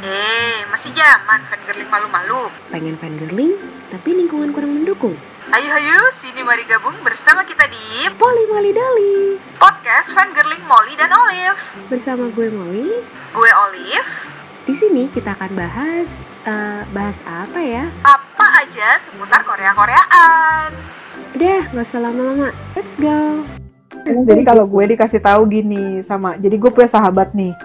Eh, masih zaman fangirling malu-malu. Pengen fangirling, tapi lingkungan kurang mendukung. Ayo ayo, sini mari gabung bersama kita di Poli Mali Dali. podcast fangirling Molly dan Olive. Bersama gue Molly, Gue Olive, di sini kita akan bahas eh, bahas apa ya? apa aja seputar Korea-Koreaan. Udah, nggak usah lama-lama. Let's go. Jadi kalau gue dikasih tahu gini sama, jadi gue punya sahabat nih,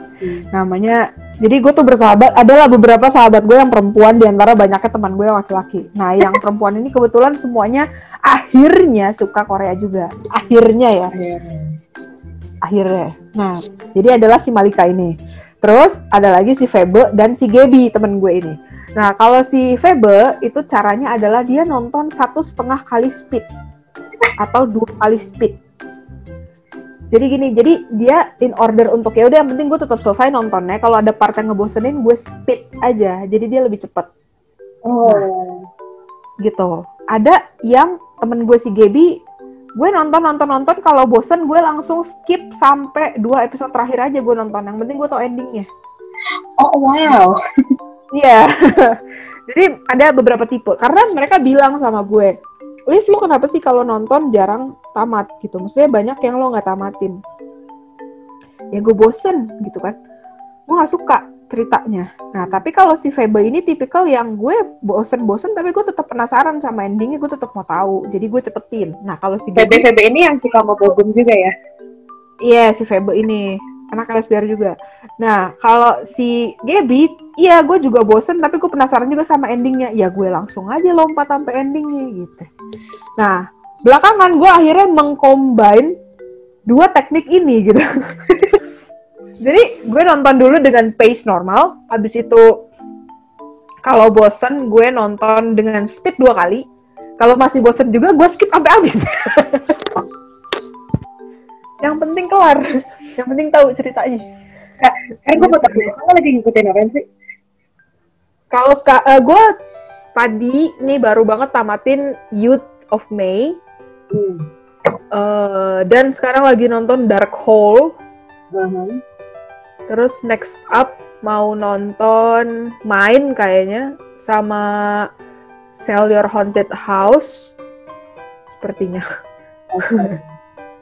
namanya, jadi gue tuh bersahabat, adalah beberapa sahabat gue yang perempuan di antara banyaknya teman gue yang laki-laki. Nah yang perempuan ini kebetulan semuanya akhirnya suka Korea juga, akhirnya ya, akhirnya. Nah jadi adalah si Malika ini, terus ada lagi si Febe dan si Gaby temen gue ini. Nah kalau si Febe itu caranya adalah dia nonton satu setengah kali speed atau dua kali speed jadi gini jadi dia in order untuk ya udah yang penting gue tetap selesai nontonnya. Kalau ada part yang ngebosenin gue speed aja. Jadi dia lebih cepet. Oh. gitu. Ada yang temen gue si Gaby gue nonton nonton nonton. Kalau bosen gue langsung skip sampai dua episode terakhir aja gue nonton. Yang penting gue tau endingnya. Oh wow. iya. Jadi ada beberapa tipe. Karena mereka bilang sama gue Liv lu kenapa sih kalau nonton jarang tamat gitu maksudnya banyak yang lo nggak tamatin ya gue bosen gitu kan gue nggak suka ceritanya nah tapi kalau si Febe ini tipikal yang gue bosen-bosen tapi gue tetap penasaran sama endingnya gue tetap mau tahu jadi gue cepetin nah kalau si Gaby VB ini yang suka sama Bogum juga ya? Iya si Febe ini anak LSBR juga. Nah kalau si Gaby, iya gue juga bosen tapi gue penasaran juga sama endingnya. Ya gue langsung aja lompat sampai endingnya gitu. Nah belakangan gue akhirnya mengcombine dua teknik ini gitu. Jadi gue nonton dulu dengan pace normal, habis itu kalau bosen gue nonton dengan speed dua kali. Kalau masih bosen juga gue skip sampai habis. Yang penting kelar, yang penting tahu ceritanya. Kan gue mau tanya, kamu lagi ngikutin apa sih? Kalau ska- eh, gue tadi nih baru banget tamatin Youth of May Hmm. eh, dan sekarang lagi nonton Dark Hole. Uh-huh. Terus next up mau nonton Mine kayaknya sama Sell Your Haunted House sepertinya.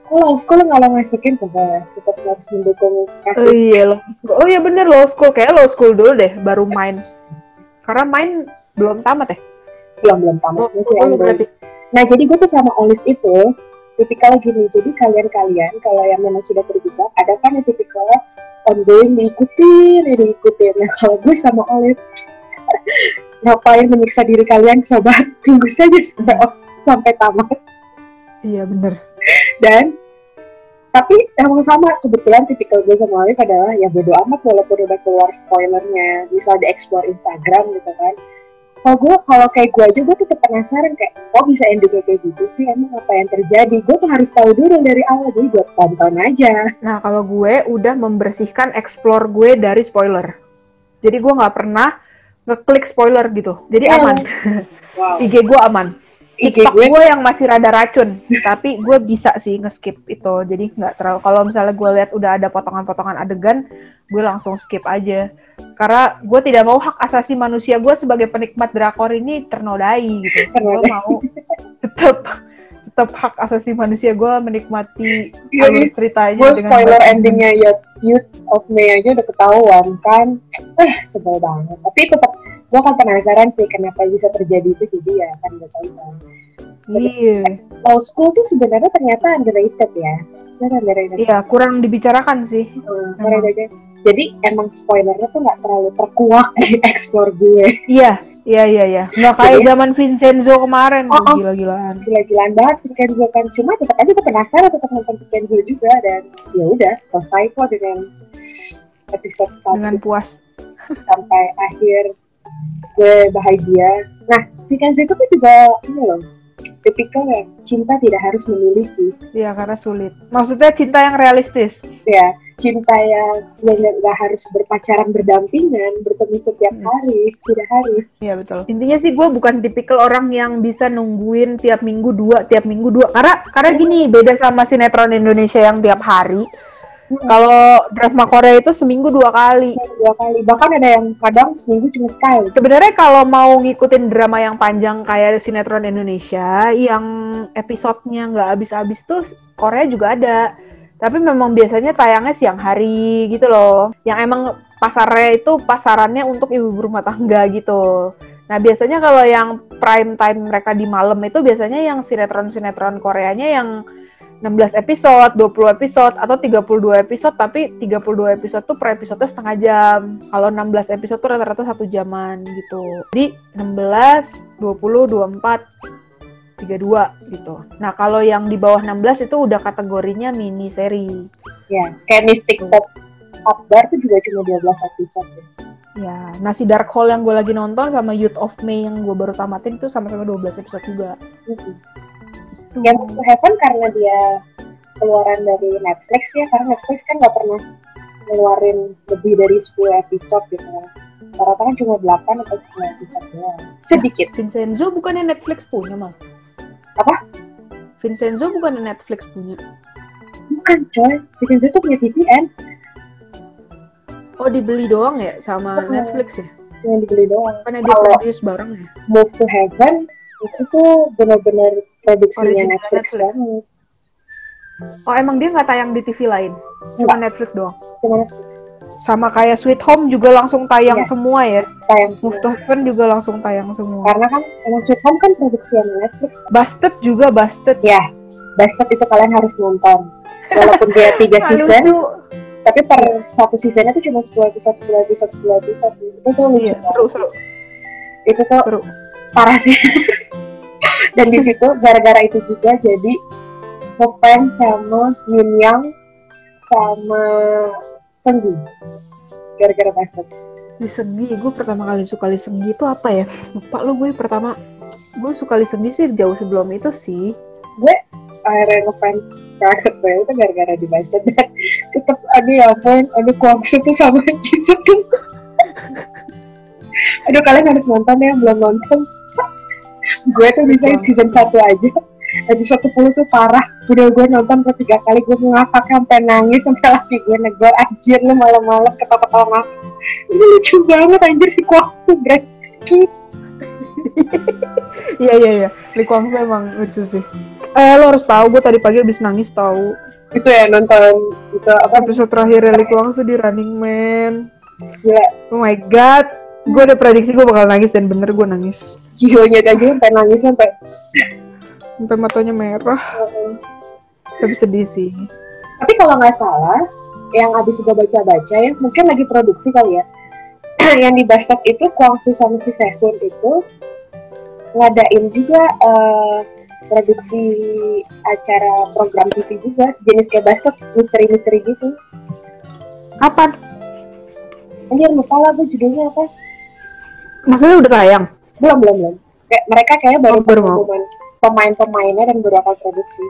Oh, sekolah nggak lo masukin coba kita harus mendukung Oh kasih. iya law school. Oh iya bener law school kayak law school dulu deh baru main. Karena main belum tamat ya. belum belum tamat masih Oh, ongoing. berarti. Nah jadi gue tuh sama Olive itu tipikal gini. Jadi kalian-kalian kalau yang memang sudah terjebak ada kan yang tipikal ongoing diikutin, diikutin. Nah kalau gue sama Olive ngapain menyiksa diri kalian sobat tunggu saja sampai sampai tamat Iya bener. dan tapi emang sama kebetulan tipikal gue sama Olive adalah ya bodo amat walaupun udah keluar spoilernya bisa dieksplor Instagram gitu kan kalau gue kalau kayak gue aja gue tetap penasaran kayak kok bisa endingnya kayak gitu sih emang apa yang terjadi gue tuh harus tahu dulu dari awal jadi gue tonton aja Nah kalau gue udah membersihkan explore gue dari spoiler. Jadi gue nggak pernah ngeklik spoiler gitu. Jadi Oh. aman. wow IG gue aman. TikTok gue gue yang masih rada racun, tapi gue bisa sih nge-skip itu. Jadi nggak terlalu. Kalau misalnya gue lihat udah ada potongan-potongan adegan, gue langsung skip aja. Karena gue tidak mau hak asasi manusia gue sebagai penikmat drakor ini ternodai gitu. Gue mau tetap tetap hak asasi manusia. Gue menikmati Iya, alur ceritanya gue dengan spoiler baik. endingnya Youth, Youth of May aja udah ketahuan kan. Eh sebel banget. Tapi tetap gue kan penasaran sih kenapa bisa terjadi itu jadi ya kan udah tahu kan. Iya, law school tuh sebenarnya ternyata underrated ya. Underrated. Iya kurang dibicarakan sih. Hmm, underrated. jadi emang spoilernya tuh nggak terlalu terkuak di explore gue. Iya, iya, iya, iya. Nggak kayak zaman Vincenzo kemarin, Oh, oh. gila-gilaan. gila-gilaan banget Vincenzo kan cuma tetap aja penasaran tetap nonton Vincenzo juga dan ya udah selesai kok dengan episode satu dengan puas. sampai akhir gue bahagia. Nah, Vincenzo itu kan juga ini loh, tipikal yang cinta tidak harus memiliki, Iya, karena sulit. Maksudnya cinta yang realistis. ya cinta yang yang nggak harus berpacaran berdampingan, bertemu setiap Hmm. hari, tidak harus. Iya, betul. Intinya sih gue bukan tipikal orang yang bisa nungguin tiap minggu dua, tiap minggu dua. Karena karena gini, beda sama sinetron Indonesia yang tiap hari. Hmm. Kalau drama Korea itu seminggu dua kali. Dua kali. Bahkan ada yang kadang seminggu cuma sekali. Sebenarnya kalau mau ngikutin drama yang panjang kayak sinetron Indonesia, yang episodenya nggak habis-habis tuh Korea juga ada. Tapi memang biasanya tayangnya siang hari gitu loh. Yang emang pasarnya itu pasarannya untuk ibu rumah tangga gitu. Nah biasanya kalau yang prime time mereka di malam itu biasanya yang sinetron-sinetron Koreanya yang 16 episode, 20 episode, atau 32 episode, tapi 32 episode tuh per episode setengah jam. Kalau 16 episode tuh rata-rata satu jaman gitu. Jadi 16, 20, 24, 32 gitu. Nah kalau yang di bawah 16 itu udah kategorinya mini seri. Ya, kayak Mystic Pop Up Bar tuh juga cuma 12 episode ya. Ya, nah si Dark Hole yang gue lagi nonton sama Youth of May yang gue baru tamatin tuh sama-sama 12 episode juga. Mm-mm. Game to Heaven karena dia keluaran dari Netflix ya, karena Netflix kan nggak pernah ngeluarin lebih dari 10 episode gitu. Rata-rata kan cuma 8 atau 10 episode doang. Sedikit. Vincenzo bukannya Netflix punya mal? Apa? Vincenzo bukannya Netflix punya? Bukan coy, Vincenzo tuh punya TVN Oh dibeli doang ya sama Oh. Netflix ya? yang dibeli doang. Bukannya dia produce bareng ya? Move to Heaven itu tuh benar-benar produksinya Original Netflix, banget. Oh emang dia nggak tayang di TV lain? Cuma Netflix doang? Cuma Netflix Sama kayak Sweet Home juga langsung tayang Iya. semua ya? tayang Move semua. to Heaven juga langsung tayang semua. Karena kan emang Sweet Home kan produksinya Netflix. Busted juga Busted. Ya, Bastard itu kalian harus nonton. Walaupun dia tiga season, Lucu. tapi per satu seasonnya tuh cuma 10 episode, 10 episode, 10 episode. Itu tuh lucu Iya, banget. seru-seru. Itu tuh Seru. parah sih. Dan di situ gara-gara itu juga jadi ngefans sama Min Yang sama Senggi. Gara-gara Bastard. Lisenggi, gue pertama kali suka Lisenggi itu apa ya? Lupa lu gue pertama gue suka Lisenggi sih jauh sebelum itu sih. gue akhirnya ngefans banget gue itu gara-gara di Bastard dan tetep aduh ya ampun aduh kuangsu tuh sama Jisoo tuh aduh kalian harus nonton ya belum nonton gue tuh bisa season 1 aja. Episode 10 tuh parah. Udah gue nonton per tiga kali gue ngakak sampai nangis sampai laki gue negor. Anjir lu malam-malam ketawa-ketawa ngakak ini lucu banget anjir si kuangsu Greg Iya iya iya, Lee Kwang Soo emang lucu sih. Eh lo harus tahu gue tadi pagi habis nangis tahu. itu ya nonton itu apa? Episode terakhir Lee Kwang Soo di Running Man. Gila. Oh my god, gue udah prediksi gue bakal nangis dan bener gue nangis. Jihonya aja sampai nangis sampai Sampai matanya merah, tapi sedih sih. Tapi kalau nggak salah, yang abis juga baca-baca ya, mungkin lagi produksi kali ya. yang di Bastard itu Kwangsu sama si Sehun itu ngadain juga eh, produksi acara program TV juga sejenis kayak Bastard misteri-misteri gitu. Kapan? Anjir lupa lah gue judulnya apa. Maksudnya udah tayang? Belum belum belum. Kayak mereka kayak baru Oh, baru mau. pemain-pemainnya dan baru akan produksi.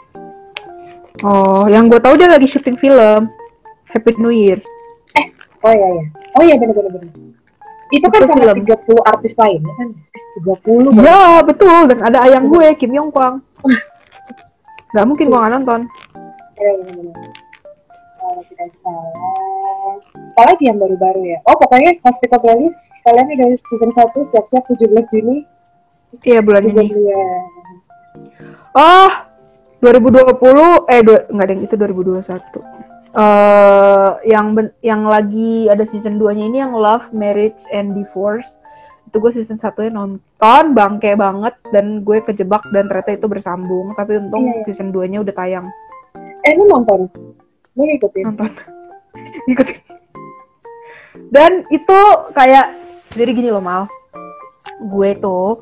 Oh, yang gue tahu dia lagi syuting film. Happy New Year. Oh iya iya. Oh iya bener bener bener. Itu kan Itu sama film. 30 artis lainnya kan. Eh, 30 baru. Iya betul dan ada ayang gue Kim Yong Kwang. Gak mungkin gue gak nonton. Iya benar-benar. Kalau tidak salah. Apalagi yang baru-baru ya? Oh pokoknya Hospital Playlist kalian udah season 1 siap-siap 17 Juni Iya bulan season ini. 2. Oh, 2020 eh dua, enggak deh itu 2021. Eh yang ben- yang lagi ada season 2-nya ini yang Love, Marriage and Divorce. Itu gue season 1-nya nonton bangke banget dan gue kejebak dan ternyata itu bersambung, tapi untung Iya, iya. season 2-nya udah tayang. Eh lu nonton? Lu ngikutin? Nonton. Ikutin. Dan itu kayak jadi gini loh Mal. Gue tuh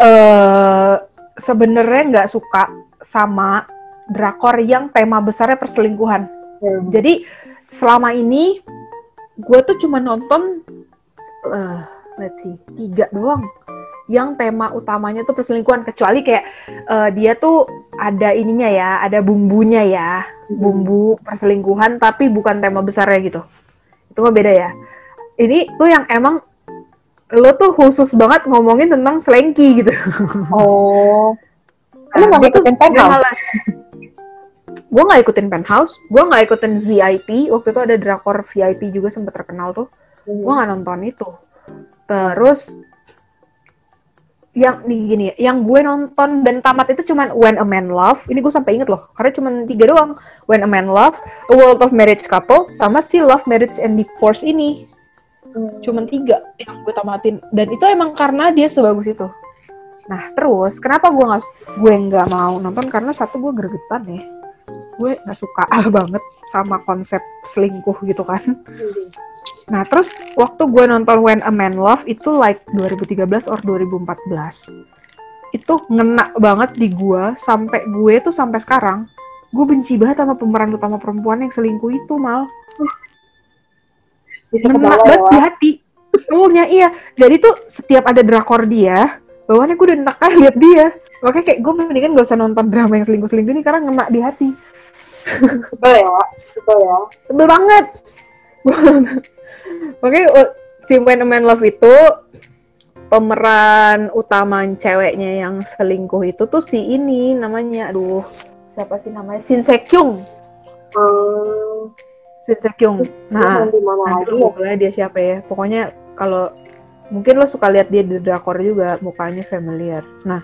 eh sebenarnya nggak suka sama drakor yang tema besarnya perselingkuhan. Hmm. Jadi selama ini gue tuh cuma nonton eh let's see tiga doang yang tema utamanya tuh perselingkuhan kecuali kayak eh, dia tuh ada ininya ya ada bumbunya ya bumbu perselingkuhan tapi bukan tema besarnya gitu itu mah beda ya ini tuh yang emang lo tuh khusus banget ngomongin tentang selengki gitu Oh. Lu Nah, nggak gue tuh ngikutin Penthouse? gue nggak ikutin penthouse gue nggak ikutin VIP waktu itu ada drakor VIP juga sempat terkenal tuh Hmm. gue nggak nonton itu terus yang nih gini ya, yang gue nonton dan tamat itu cuman When a Man Love. Ini gue sampai inget loh karena cuman tiga doang. When a Man Love A World of Marriage Couple sama si Love Marriage and Divorce ini. Hmm. cuman tiga yang gue tamatin. Dan itu emang karena dia sebagus itu. Nah terus kenapa gue nggak gue nggak mau nonton? Karena satu gue gregetan ya. Gue nggak suka banget sama konsep selingkuh gitu kan. Hmm. Nah terus waktu gue nonton When a Man Love itu like 2013 or 2014 itu ngena banget di gue sampai gue tuh sampai sekarang gue benci banget sama pemeran utama perempuan yang selingkuh itu mal. Bisa ngena ya, banget di Wak. hati. Besulnya iya. Jadi tuh setiap ada drakor dia bawaannya gue udah kan lihat dia. Makanya kayak gue mendingan gak usah nonton drama yang selingkuh-selingkuh ini karena ngena di hati. Sebel ya. Sebel ya. sebel banget makanya uh, si When a Man Love itu pemeran utama ceweknya yang selingkuh itu tuh si ini namanya aduh siapa sih namanya Shin Se Kyung Hmm. Shin Se Kyung nah Nanti ya? google dia siapa ya. Pokoknya kalau mungkin lo suka lihat dia di drakor juga, mukanya familiar. Nah,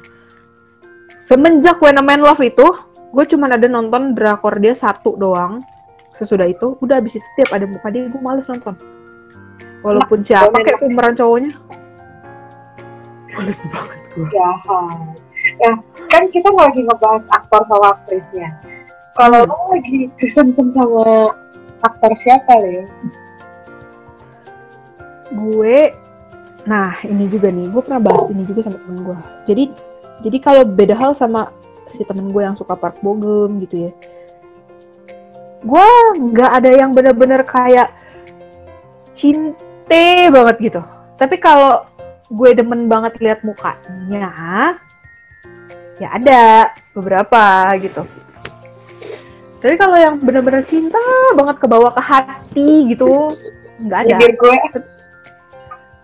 semenjak When a Man Love itu, gue cuma ada nonton drakor dia satu doang. Sesudah itu, udah abis itu tiap ada muka dia, gue males nonton. Walaupun siapa When a- kayak pemeran cowoknya. Males banget gue. Jahat. Ya, kan kita lagi ngebahas aktor sama aktrisnya. Kalau Hmm. lo lagi kesem-sem sama aktor siapa nih? gue nah ini juga nih gue pernah bahas ini juga sama temen gue jadi jadi kalau beda hal sama si temen gue yang suka Park Bogum gitu ya gue nggak ada yang bener-bener kayak cinte banget gitu tapi kalau gue demen banget lihat mukanya ya ada beberapa gitu tapi kalau yang bener-bener cinta banget ke bawah ke hati gitu nggak ada gue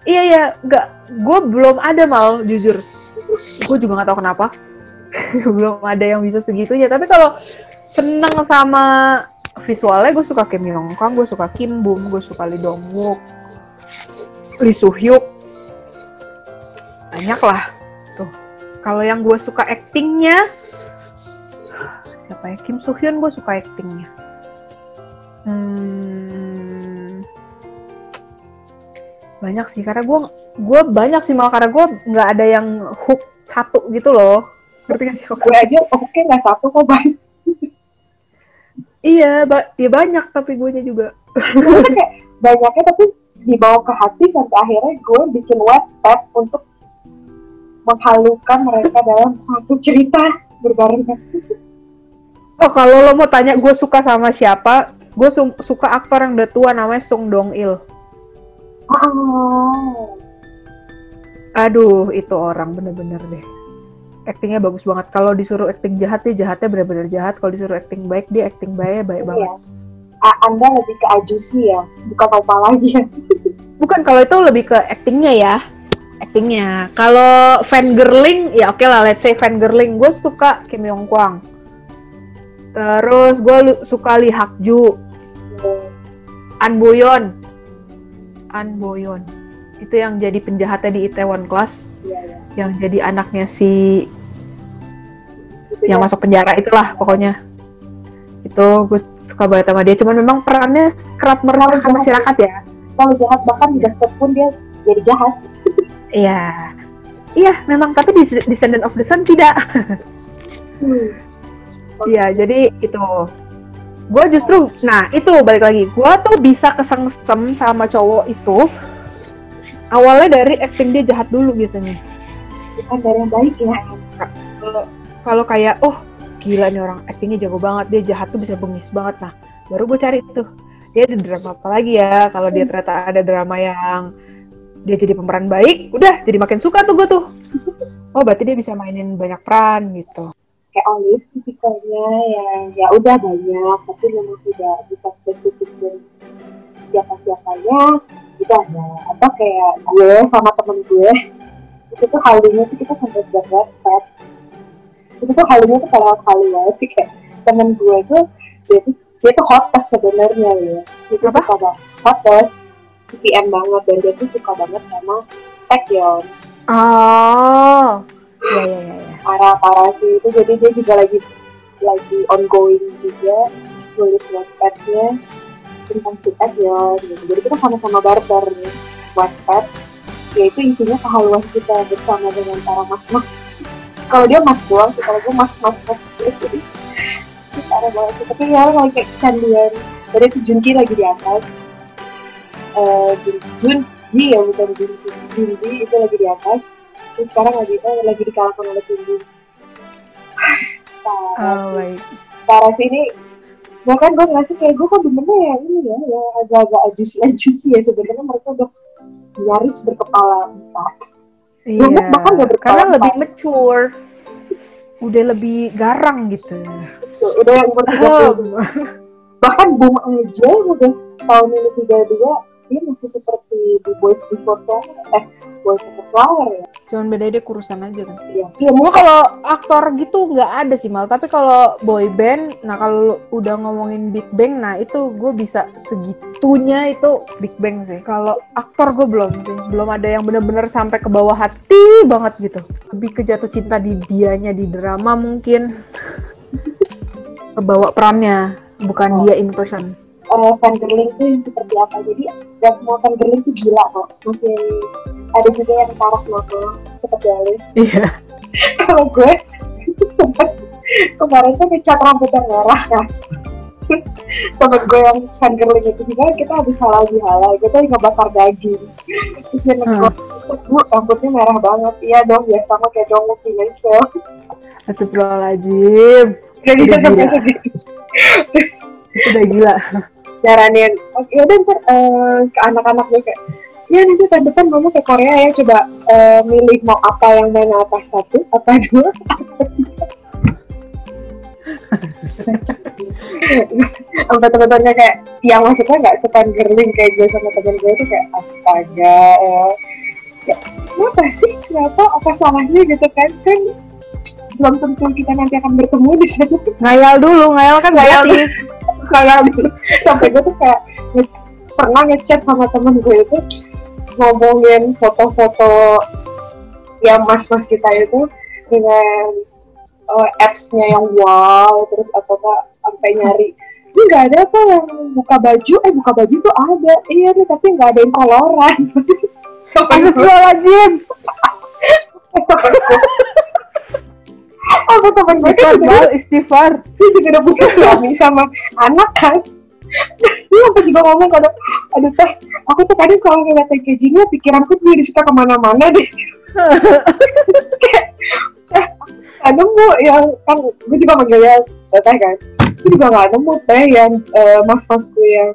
Iya ya, nggak. Gue belum ada mal, jujur. Gue juga nggak tahu kenapa. belum ada yang bisa segitunya. Tapi kalau seneng sama visualnya, gue suka Kim Yong Kwang, gue suka Kim Bum, gue suka Lee Dong Wook, Lee Soo Hyuk. Banyak lah. Tuh. Kalau yang gue suka actingnya, siapa ya? Kim Soo Hyun gue suka actingnya. Hmm, banyak sih karena gue gue banyak sih malah karena gue nggak ada yang hook satu gitu loh ngerti gak sih gue aja oke nggak satu kok banyak iya ba ya banyak tapi gue juga. Banyaknya tapi dibawa ke hati sampai akhirnya gue bikin webpad untuk menghalukan mereka dalam satu cerita berbarengan. Oh kalau lo mau tanya gue suka sama siapa gue su- suka aktor yang udah tua namanya Sung Dong Il. Oh. aduh itu orang bener-bener deh actingnya bagus banget kalau disuruh acting jahat dia jahatnya bener-bener jahat kalau disuruh acting baik dia acting baik banget Iya. A- anda lebih ke ajusi ya bukan opa lagi Bukan kalau itu lebih ke actingnya ya. Actingnya. Kalau fangirling ya oke lah let's say fangirling gue suka Kim Yong Kwang. Terus gue suka Lee Hak Ju, An Boyon. An Boyon. Itu yang jadi penjahatnya di Itaewon Class, Iya, iya. Yang jadi anaknya si yang ya. masuk penjara itulah pokoknya. Itu gue suka banget sama dia. Cuman memang perannya kerap meresahkan jahat. masyarakat ya. selalu jahat bahkan di pun dia jadi jahat Iya. Iya, memang tapi di Descendant of the Sun tidak. hmm. Iya, jadi itu. Gue justru, nah itu balik lagi. Gue tuh bisa kesengsem sama cowok itu awalnya dari acting dia jahat dulu biasanya. Bukan dari yang baik ya Kalau kalau kayak, oh gila nih orang actingnya jago banget, dia jahat tuh bisa bengis banget. Nah, baru gue cari tuh. Dia ada drama apa lagi ya? Kalau dia ternyata ada drama yang dia jadi pemeran baik, udah jadi makin suka tuh gue tuh. Oh, berarti dia bisa mainin banyak peran gitu. kayak Olive tipikalnya yang ya udah banyak tapi memang tidak bisa spesifikin siapa siapanya itu ada atau kayak gue sama temen gue itu tuh halunya tuh kita sampai buat webpad itu tuh halunya tuh kayak halu banget sih kayak temen gue itu dia tuh dia tuh hottest sebenarnya ya dia tuh Apa? suka banget hottest CPM banget dan dia tuh suka banget sama Taekyon Oh. Iya iya iya. iya. parah parah sih itu jadi dia juga lagi lagi ongoing juga nulis webpadnya tentang si Taekyon gitu jadi kita sama-sama barter nih webpad yaitu isinya kehaluan kita bersama dengan para mas-mas. Kalau dia mas doang kalau gue mas-mas mas jadi itu parah banget. Sih tapi ya lagi kayak kecanduan jadi itu Junki lagi di atas. Eh Jun Junji ya bukan Junji Junji itu lagi di atas. Terus sekarang lagi eh, lagi dikalahkan oleh Junji Oh parah sih. parah sih ini. Bahkan gue ngerasa kayak gue kok demennya ya ini ya yang agak-agak ajusi-ajusi ya sebenarnya. Mereka udah nyaris berkepala empat Iya. Banget, bahkan nggak berkepala Karena lebih empat. mature. Udah lebih garang gitu. Tuh, udah yang umur 30 bahkan Bung aja udah tahun ini 32 dia masih seperti di Boys Before Flower eh Boys Before Flower ya Cuman beda dia kurusan aja kan. iya iya Gue kalau aktor gitu nggak ada sih mal, tapi kalau boy band, nah kalau udah ngomongin Big Bang, nah itu gue bisa segitunya itu Big Bang sih. Kalau aktor gue belum sih, belum ada yang bener-bener sampai ke bawah hati banget gitu. Lebih ke jatuh cinta di dianya di drama mungkin, kebawa perannya, bukan Oh. dia in person. Uh, fangirling tuh yang seperti apa? Jadi gak semua fangirling tuh gila kok. Masih ada juga yang parah loh seperti Alif. Iya. kalau gue sempet kemarin tuh ngecat rambut yang merah kan. Temen gue yang fangirling itu juga kita habis halal di halal kita ngebakar daging. Terus dia ngegot bu rambutnya merah banget. Iya dong ya sama kayak dong gitu Astagfirullahaladzim. udah Udah gitu gila. sampai segitu terus Itu udah gila. Nyaranin oke udah ntar eh, ke anak-anaknya kayak ya nanti tahun depan mama ke Korea ya coba eh, milih mau apa yang mana apa satu apa dua apa teman-temannya kayak yang maksudnya nggak sepan girling kayak gue sama temen gue itu kayak astaga ya. Ya, kenapa sih? Kenapa? Apa salahnya? Gitu kan kan belum tentu kita nanti akan bertemu di sana Ngayal dulu, ngayal kan Ngayal kayak dulu sampai gue tuh kayak pernah ngechat sama temen gue itu ngomongin foto-foto yang mas-mas kita itu dengan uh, apps-nya yang wow terus apa sampai nyari ini nggak ada apa yang buka baju? Eh buka baju tuh ada. Iya nih tapi nggak ada yang koloran. Temen gue Istighfar, juga Bal, istighfar. dia juga udah punya suami sama anak kan? Dia sampai juga ngomong kalau aduh teh aku tuh kadang kalau ngeliat kayak gini pikiranku tuh jadi suka ke mana-mana deh. Kayak eh, nemu yang kan gue juga manggilnya teh kan? Gue juga gak nemu teh yang eh, mas-mas gue yang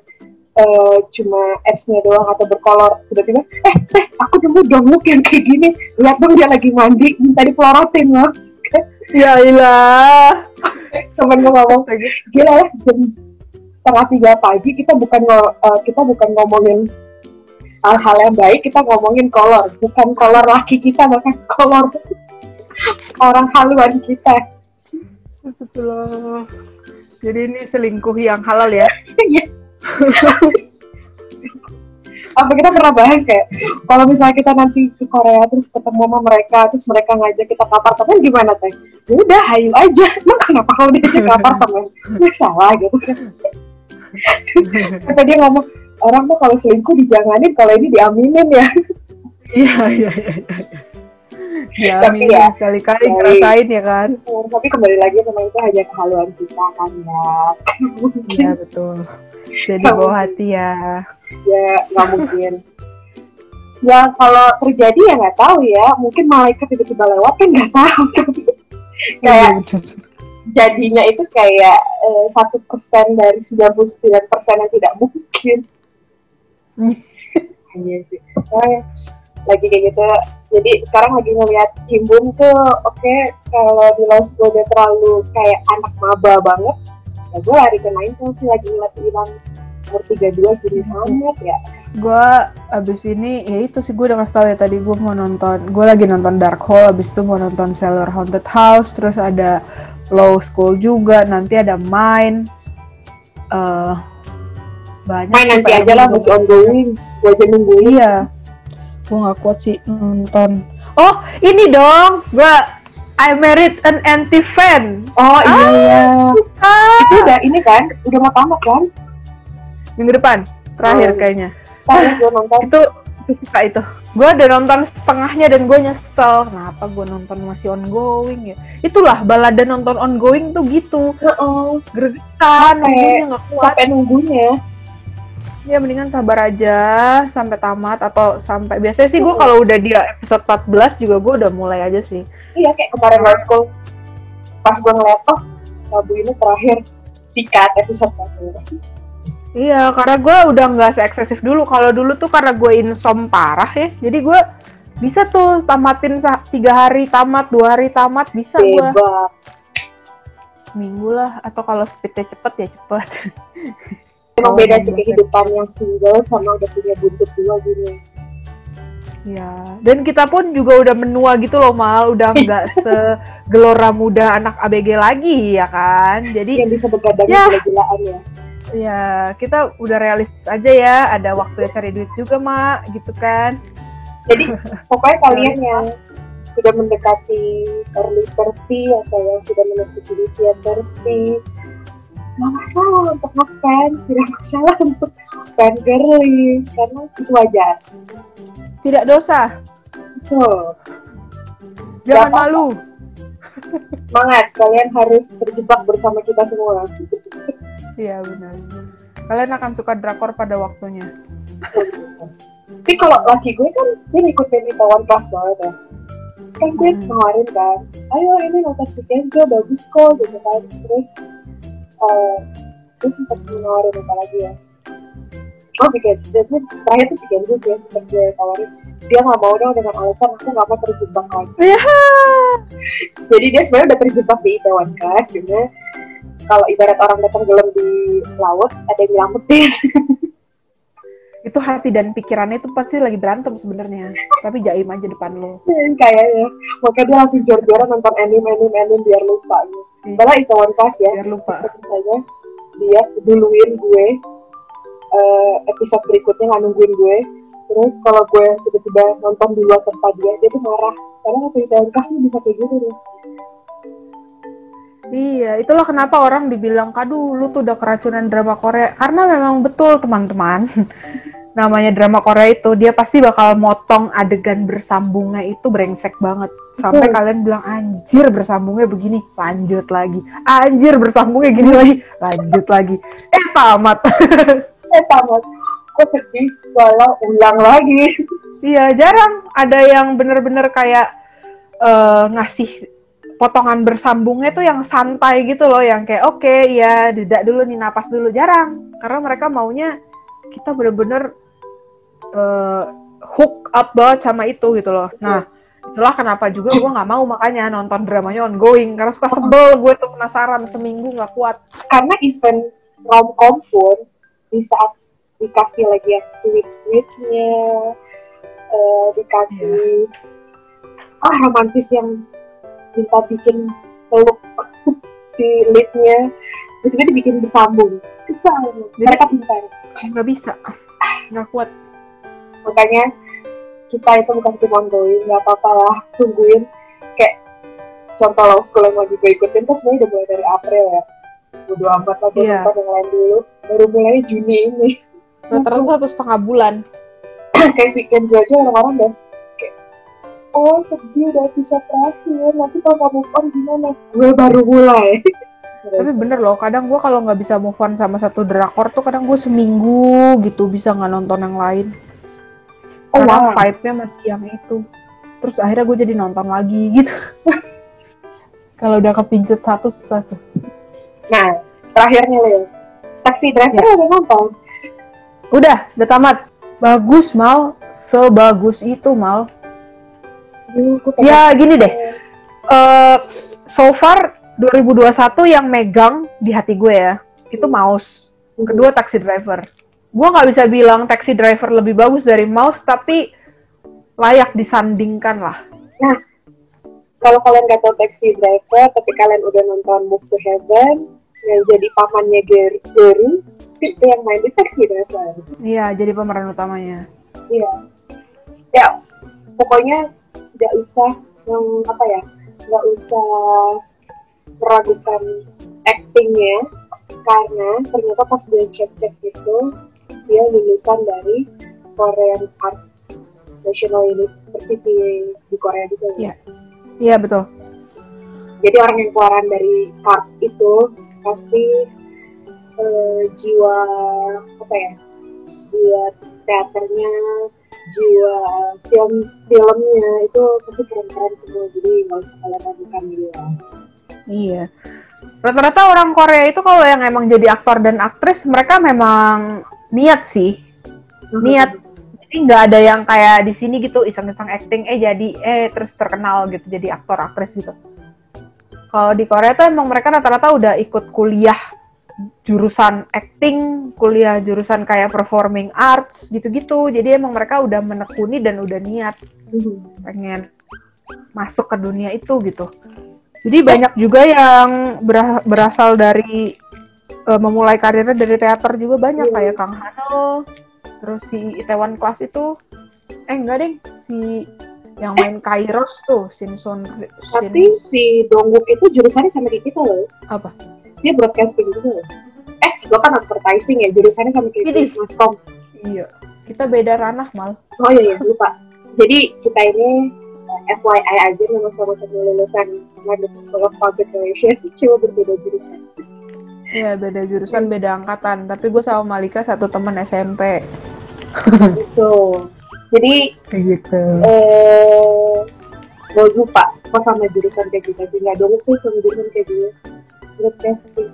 eh, cuma apps-nya doang atau berkolor. Tiba-tiba eh teh aku nemu dong yang kayak gini. Lihat dong dia lagi mandi. Minta dipelorotin loh Ya ilah. temen gue ngomong gila ya jam setengah tiga pagi kita bukan eh, kita bukan ngomongin hal-hal yang baik kita ngomongin kolor bukan kolor laki kita bahkan kolor orang haluan kita Astagfirullah. Jadi ini selingkuh yang halal ya? Iya. apa kita pernah bahas kayak kalau misalnya kita nanti ke Korea terus ketemu sama mereka terus mereka ngajak kita ke apartemen gimana teh? Ya udah hayu aja. Emang kenapa kalau diajak ke apartemen? Nggak salah gitu. Kan kata dia ngomong orang mah kalau selingkuh dijanganin kalau ini diaminin ya. Iya, iya, iya. Ya, Tapi ya, sekali-kali ngerasain ya kan? tapi kembali lagi memang itu hanya kehaluan kita kan ya Iya, betul. Jadi bawa hati ya. ya nggak mungkin ya kalau terjadi ya nggak tahu ya mungkin malaikat tiba-tiba lewat kan nggak tahu kayak Iya, betul. jadinya itu kayak eh, satu persen dari 99 persen yang tidak mungkin hanya sih Nah, lagi kayak gitu jadi sekarang lagi ngeliat Cimbun tuh oke kalau di Los gue udah terlalu kayak anak maba banget ya gue lari ke main tuh sih lagi ngeliat Iwan umur 32 gini banget ya gue abis ini ya itu sih gue udah kasih tau ya tadi gue mau nonton gue lagi nonton Dark Hole abis itu mau nonton Sailor Haunted House terus ada Law School juga, nanti ada Mine. eh banyak Main nanti aja lah masih ongoing. Gue aja nungguin. Iya. Gue gak kuat sih nonton. Oh, ini dong. Gue I married an anti fan. Oh iya. Ah, Itu udah ini kan, udah mau tamat kan? minggu depan terakhir Oh. kayaknya. Tadi gue nonton. Itu suka itu. Gue udah nonton setengahnya dan gue nyesel. Kenapa gue nonton masih ongoing ya? Itulah balada nonton ongoing tuh gitu. Heeh. Gregetan, Capek. nunggunya nggak kuat. Sampai nunggunya. Ya mendingan sabar aja sampai tamat atau sampai biasanya sih gue kalau udah dia episode 14 juga gue udah mulai aja sih. Iya kayak kemarin high school. Pas gue ngeliat, oh Rabu ini terakhir sikat episode satu. Iya, karena gue udah nggak se-eksesif dulu. Kalau dulu tuh karena gue insom parah ya, jadi gue bisa tuh tamatin tiga hari tamat, dua hari tamat bisa gue seminggu lah. Atau kalau speednya cepet ya cepet. Emang Oh, beda sih iya. kehidupan yang single sama udah punya buntut dua gini. Ya, dan kita pun juga udah menua gitu loh mal, udah nggak segelora muda anak ABG lagi ya kan. Jadi Yang bisa begadang Ya. gila-gilaan ya. ya kita udah realistis aja ya, ada waktu cari duit juga mak, gitu kan. Jadi pokoknya kalian yang sudah mendekati early 30 atau yang sudah memasuki usia 30 nggak masalah untuk ngefans, tidak masalah untuk fan girly karena itu wajar. Tidak dosa, Tuh, jangan Gak malu. semangat kalian harus terjebak bersama kita semua. Iya benar. Kalian akan suka drakor pada waktunya. Tapi kalau laki gue kan dia ngikutin di tawan kelas banget ya. Terus kan gue Hmm. nawarin kan, ayo ini nonton Vikenzo bagus kok gitu kan. Terus eh gue sempat nawarin apa lagi ya. Oh Vikenzo, ini terakhir tuh Vikenzo sih yang sempat gue tawarin. Dia nggak mau dong dengan alasan aku nggak mau terjebak lagi. Iya. Jadi dia sebenarnya udah terjebak di Itaewon Class, cuma kalau ibarat orang datang gelam di laut, ada yang nyelamatin. Itu hati dan pikirannya itu pasti lagi berantem sebenarnya. Tapi jaim aja depan lo. kayaknya. Makanya dia langsung jor-joran nonton anime anime anime biar lupa gitu. Padahal Itaewon Class ya. Biar lupa. misalnya dia duluin gue eh, episode berikutnya nggak nungguin gue. Terus kalau gue tiba-tiba nonton di luar tempat dia dia tuh marah. Karena waktu Itaewon Class tuh bisa kayak gitu deh Iya, itulah kenapa orang dibilang, kadu lu tuh udah keracunan drama Korea. Karena memang betul teman-teman, namanya drama Korea itu, dia pasti bakal motong adegan bersambungnya itu brengsek banget. Sampai Betul. kalian bilang, anjir bersambungnya begini, lanjut lagi. Anjir bersambungnya gini lagi, lanjut lagi. Eh, tamat. eh tamat kok sedih kalau ulang lagi Iya, jarang ada yang bener-bener kayak eh, ngasih potongan bersambungnya tuh yang santai gitu loh, yang kayak oke ya jeda dulu nih napas dulu. Jarang, karena mereka maunya kita bener-bener eh, hook up banget sama itu gitu loh. Nah, itulah kenapa juga gue nggak mau makanya nonton dramanya ongoing. Karena suka sebel gue tuh penasaran seminggu nggak kuat. karena event romcom pun di saat dikasih lagi yang sweet sweetnya eh, dikasih ah romantis yang minta bikin peluk si leadnya itu dibikin bersambung. Kesal. Mereka pintar. Nggak bisa, nggak kuat. makanya kita itu bukan tim ongoing nggak apa-apa lah tungguin. Kayak contoh law school yang lagi gue ikutin kan sebenarnya udah mulai dari April ya. Bodo amat lah gue Iya. nonton yang lain dulu. Baru mulai Juni ini. Rata-rata satu setengah bulan. kayak weekend aja orang-orang kayak oh sedih udah episode terakhir nanti kalau kamu on gimana gue baru mulai Tapi bener loh, kadang gue kalau nggak bisa move on sama satu drakor tuh kadang gue seminggu gitu bisa nggak nonton yang lain. Oh, Karena wow. vibe-nya masih yang itu. Terus akhirnya gue jadi nonton lagi gitu. kalau udah kepincut satu susah tuh. nah terakhirnya Leo taxi driver Ya. udah nonton Udah, udah tamat. Bagus mal, sebagus itu mal. Gue Ya gini deh, eh so far 2021 yang megang di hati gue ya, itu mouse. kedua taxi driver. Gua nggak bisa bilang taxi driver lebih bagus dari mouse, tapi layak disandingkan lah. kalau kalian nggak tahu Taxi Driver tapi kalian udah nonton Move to Heaven yang jadi pamannya Gary, Gary itu yang main di Taxi Driver Iya, jadi pemeran utamanya. iya ya pokoknya nggak usah yang apa ya nggak usah meragukan actingnya karena ternyata pas gue cek-cek itu dia lulusan dari Korean Arts National University di Korea juga ya. Iya. Iya, betul. Jadi orang yang keluaran dari arts itu pasti eh, jiwa apa ya? Jiwa teaternya, jiwa film filmnya itu pasti keren-keren semua. Jadi nggak usah kalian ragukan gitu ya. Iya. Rata-rata orang Korea itu kalau yang emang jadi aktor dan aktris, mereka memang niat sih. Niat. Jadi nggak ada yang kayak di sini gitu iseng-iseng acting, eh jadi eh terus terkenal gitu jadi aktor aktris gitu. Kalau di Korea tuh emang mereka rata-rata udah ikut kuliah jurusan acting, kuliah jurusan kayak performing arts gitu-gitu. Jadi emang mereka udah menekuni dan udah niat pengen masuk ke dunia itu gitu. Jadi banyak juga yang bera- berasal dari eh, memulai karirnya dari teater juga banyak kayak Kang Hano, terus si Itaewon Class itu, eh enggak deh, si yang main Kairos tuh, Shinson. Tapi si Dongwook itu jurusannya sama kayak kita loh. Apa? Dia broadcasting juga loh. Eh, lo kan advertising ya, jurusannya sama kayak Ini. kita, Maskom. Iya, kita beda ranah mal. Oh iya, iya, lupa. Jadi kita ini eh, FYI aja memang sama-sama lulusan London School of Public Relations, cuma berbeda jurusan. Iya beda jurusan, beda angkatan. Tapi gue sama Malika satu teman SMP. Gitu. Jadi Kayak gitu. eh gue lupa kok sama jurusan kayak kita sih nggak dong tuh sama jurusan kayak gue broadcasting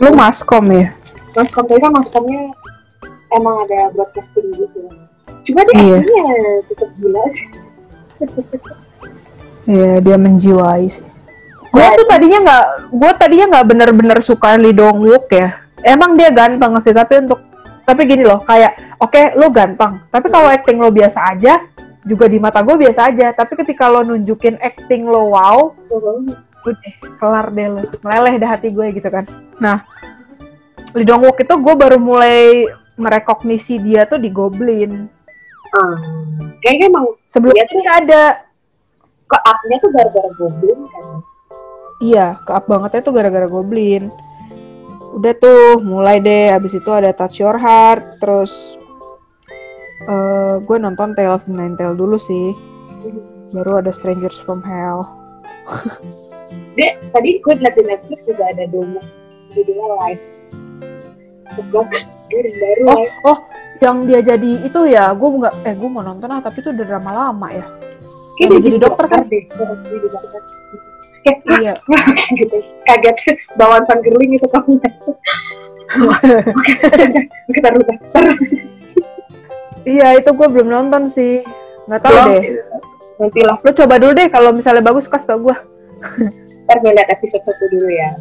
Lu maskom ya? maskom tapi kan maskomnya emang ada broadcasting gitu cuma dia Iya. actingnya tetap gila sih Iya, dia menjiwai sih. Gue tuh tadinya nggak, gue tadinya nggak bener-bener suka Lee Dong Wook ya. Emang dia ganteng sih, tapi untuk tapi gini loh, kayak oke lo ganteng, tapi kalau acting lo biasa aja, juga di mata gue biasa aja. Tapi ketika lo nunjukin acting lo wow, udah kelar deh lo, meleleh dah hati gue gitu kan. Nah, Lee Dong Wook itu gue baru mulai merekognisi dia tuh di Goblin. Ah, kayaknya emang Sebelumnya tuh. nggak ada. ke up-nya tuh gara-gara goblin kan Iya, ke up bangetnya tuh gara-gara Goblin. Udah tuh, mulai deh. Abis itu ada Touch Your Heart, terus eh gue nonton Tale of the Nine Tail dulu sih. Baru ada Strangers from Hell. dia tadi gue liat di Netflix juga ada domo judulnya live terus gue baru Oh, live oh, yang dia jadi itu ya, gue nggak, eh gue mau nonton ah, tapi itu udah drama lama ya. Kayak dia dia jadi dokter kan? deh dia jadi dokter kayak Iya. gitu kaget bawaan Girling itu kamu oke taruh taruh iya, itu gue belum nonton sih. Nggak tahu deh. nanti lah Lo coba dulu deh, kalau misalnya bagus kasih tau gue. Ntar gue liat episode satu dulu ya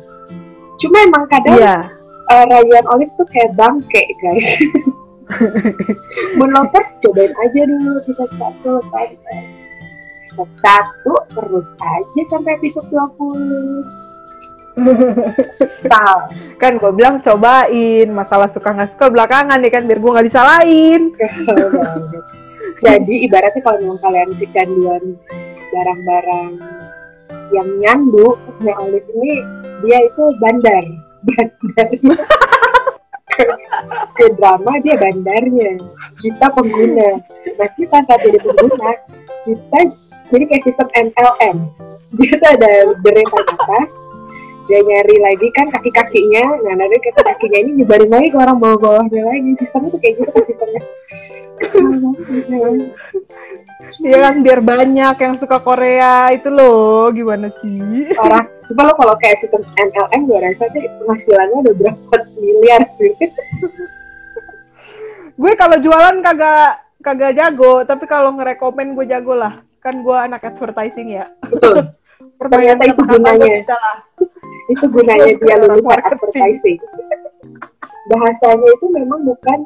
cuma emang kadang Iya. eh, Ryan Olive tuh kayak bangke guys Moon Lovers cobain aja dulu episode satu kan episode satu terus aja sampai episode 20 Tahu. kan gue bilang cobain, masalah suka nggak suka belakangan ya kan, biar gue nggak disalahin. Kesel banget. Jadi ibaratnya kalau memang kalian kecanduan barang-barang yang nyandu, ya Olive ini dia itu bandar, bandar. ke, ke drama dia bandarnya, kita pengguna. Nah kita saat jadi pengguna, kita jadi kayak sistem MLM. Dia tuh ada deretan atas, dia nyari lagi kan kaki-kakinya, nah nanti kaki-kakinya ini nyebarin lagi ke orang bawah-bawahnya lagi. Sistemnya tuh kayak gitu kan sistemnya. Iya kan biar banyak yang suka Korea itu loh gimana sih? Parah. Coba lo kalau kayak sistem MLM gue rasa sih penghasilannya udah berapa miliar sih. Gue kalau jualan kagak kagak jago, tapi kalau ngerekomen gue jago lah. Kan gue anak advertising ya. Betul. Ternyata itu gunanya. Bisa lah. Itu gunanya dia lulusan advertising. Bahasanya itu memang bukan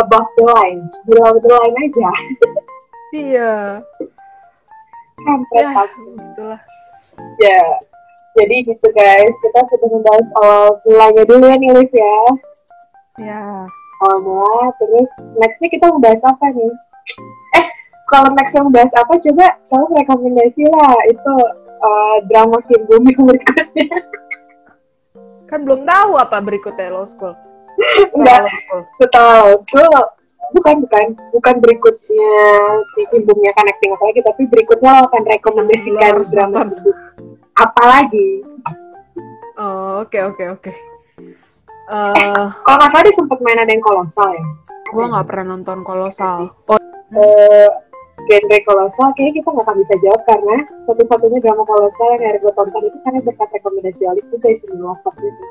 above the line, below the line aja. Iya. kampret Ya, aku. gitulah. Ya, jadi gitu guys, kita sudah membahas awal mulanya dulu ya nih Liv ya. Ya. Awal mula, terus nextnya kita membahas apa nih? Eh, kalau next yang membahas apa, coba kamu rekomendasi lah itu eh, drama Kim yang berikutnya. Kan belum tahu apa berikutnya Law School. Enggak, setelah Law School, bukan bukan bukan berikutnya si Kim Bumnya akan acting apa lagi, tapi berikutnya lo akan rekomendasikan harus drama. Apa lagi? Oh, oke oke oke. Eh, Kalau nggak salah dia sempat main ada yang kolosal ya. gua nggak pernah nonton kolosal. Oh, eh genre kolosal kayaknya kita nggak akan bisa jawab karena satu-satunya drama kolosal yang hari gue tonton itu karena berkat rekomendasi Alif juga isi Lovers itu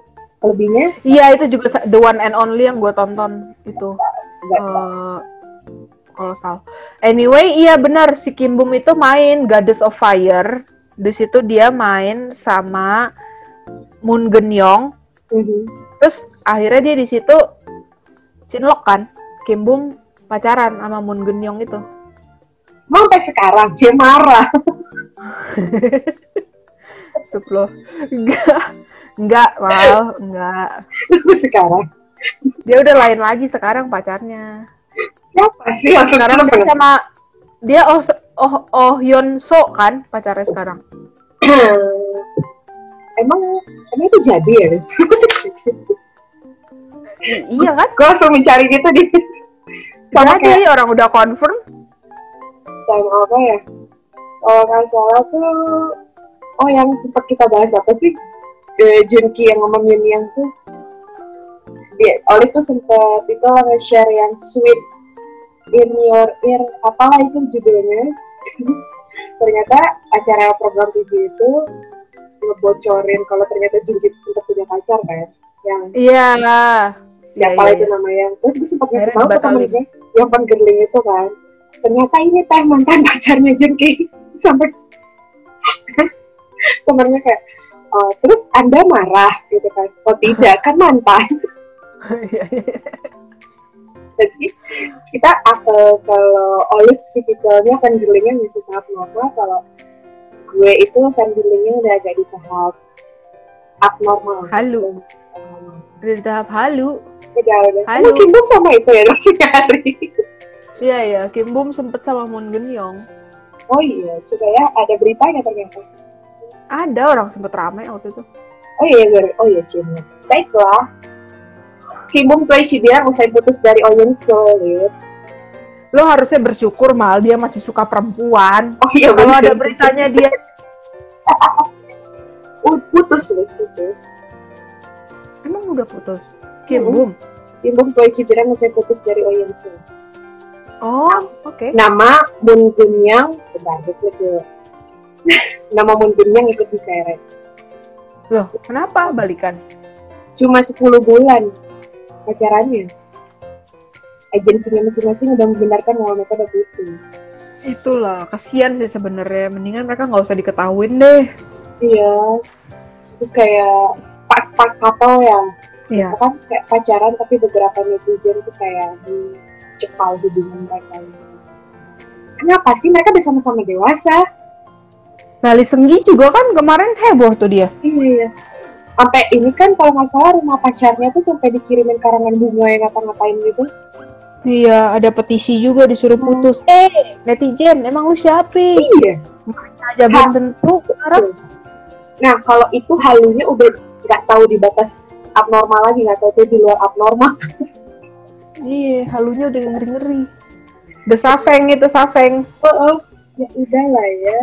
lebihnya iya itu juga the one and only yang gue tonton itu. Nggak. Eh, kolosal. Anyway, iya benar si Kim Bum itu main Goddess of Fire. Di situ dia main sama Moon Geun-young. mhm. Terus akhirnya dia di situ cinlok kan. Kim Bum pacaran sama Moon Geun-young itu. Sampai sekarang dia marah Stop loh. Enggak. Enggak, Mal. Enggak. sekarang Dia udah lain lagi sekarang pacarnya. siapa sih Sekarang dia sama dia oh oh oh Hyun So kan pacarnya sekarang. emang emang itu jadi ya iya kan? gue langsung mencari gitu di sama kayak Jadi orang udah confirm. Sama apa ya? Kalau nggak salah tuh oh yang sempat kita bahas apa sih? Eh, Junki yang sama Min yang tuh. Dia Olive tuh sempet itu nge-share yang sweet in your ear apalah itu judulnya. Ternyata acara program TV itu ngebocorin kalau ternyata Junki sempat punya pacar kan yang Iya. siapa Iya, iya, itu namanya. Terus gue sempat ngasih tahu ke temen gue yang penggerling itu kan ternyata ini teh mantan pacarnya Junki sampai temennya kayak "Oh, terus anda marah gitu kan oh tidak kan mantan Iya, iya. jadi kita uh, kalau Olive tipikalnya fangirlingnya masih tahap normal kalau gue itu fangirlingnya udah agak di tahap abnormal Halu. Udah di tahap halu. udah udah Halu. Kimbuk sama itu ya langsung nyari Iya iya, Kim Bum sempet sama Moon Geun-young. oh iya coba ya ada beritanya ternyata Ada orang sempet rame waktu itu. oh iya gue oh iya Cina baiklah Kimbung tuh Cibiran usai putus dari Oyen Solid Lo harusnya bersyukur mal dia masih suka perempuan. oh iya Kalau ada beritanya dia Uh, putus loh putus emang udah putus. Kim. Bum. Kimbung tuh Cibiran usai putus dari Oyen Solid Oh, oke. nama Moon Gunyang dulu nama Moon Gunyang ikut diseret Loh, kenapa balikan? cuma 10 bulan pacarannya agensinya masing-masing udah membenarkan bahwa mereka udah putus Itulah, kasihan sih sebenarnya. Mendingan mereka nggak usah diketahuin deh. iya terus kayak part-part couple ya Iya. kan kayak pacaran tapi beberapa netizen tuh kayak dicekal hubungan mereka ini. kenapa sih mereka udah sama-sama dewasa Lali Senggi juga kan kemarin heboh tuh dia. iya iya sampai ini kan kalau nggak salah rumah pacarnya tuh sampai dikirimin karangan bunga yang ngapa-ngapain gitu Iya, ada petisi juga disuruh putus. Eh, netizen, emang lu siapa? iya Aja belum tentu. Sekarang nah kalau itu halunya udah nggak tahu di batas abnormal lagi nggak tahu itu di luar abnormal iya, halunya udah ngeri-ngeri. Udah saseng itu saseng. oh, oh. ya udah lah ya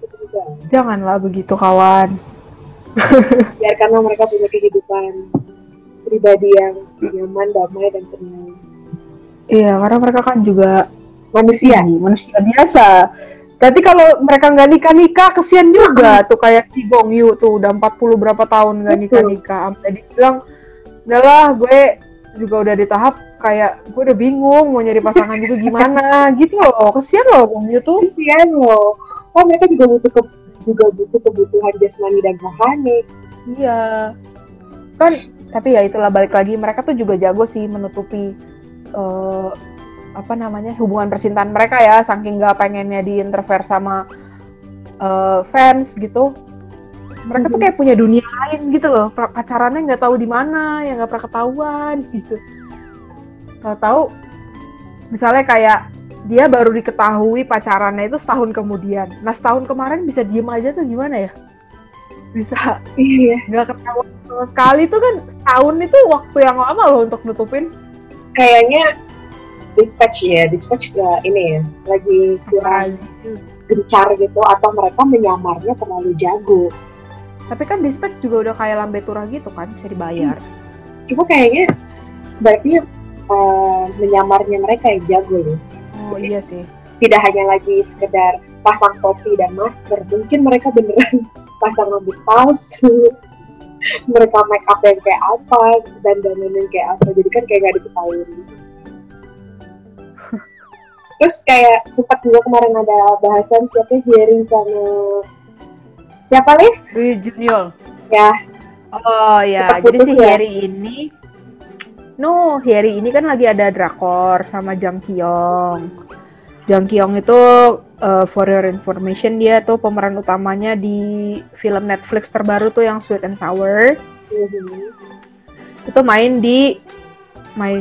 Udah. Janganlah begitu kawan. biarkanlah mereka punya kehidupan pribadi yang nyaman, damai, dan tenang. Iya, karena mereka kan juga Manusia. Iya, manusia biasa. Berarti kalau mereka nggak nikah nikah kesian juga tuh kayak si Gong Yu tuh udah 40 berapa tahun nggak Betul. nikah nikah sampai dibilang udahlah gue juga udah di tahap kayak gue udah bingung mau nyari pasangan juga gimana gitu loh kesian loh Yu tuh Kasian loh. Oh, mereka juga butuh ke, juga butuh kebutuhan jasmani dan rohani. iya kan tapi ya itulah balik lagi mereka tuh juga jago sih menutupi eh, apa namanya hubungan percintaan mereka ya saking nggak pengennya diinterfere sama eh, fans gitu mereka tuh Mhm. kayak punya dunia lain gitu loh. Pacarannya nggak tahu di mana ya nggak pernah ketahuan gitu. Tahu-tahu misalnya kayak dia baru diketahui pacarannya itu setahun kemudian. Nah setahun kemarin bisa diem aja tuh gimana ya? Bisa. Iya. Nggak ketahuan sama sekali. Tuh kan setahun itu waktu yang lama loh untuk nutupin. Kayaknya dispatch ya dispatch gak ini ya lagi kurang gencar gitu atau mereka menyamarnya terlalu jago tapi kan dispatch juga udah kayak lambe turah gitu kan bisa dibayar. Cuma kayaknya berarti eh, menyamarnya mereka yang jago loh. Oh iya sih. tidak hanya lagi sekedar pasang topi dan masker mungkin mereka beneran pasang rambut palsu. Mereka make up yang kayak apa dan dandan yang kayak apa jadi kan kayak gak diketahui. Terus kayak sempat juga kemarin ada bahasan siapa Jerry sama siapa Liv Junior ya oh ya jadi si ya? Harry ini no Harry ini kan lagi ada drakor sama Jang Kyung Jang Kyung itu uh, for your information dia tuh pemeran utamanya di film Netflix terbaru tuh yang Sweet and Sour Mhm. itu main di My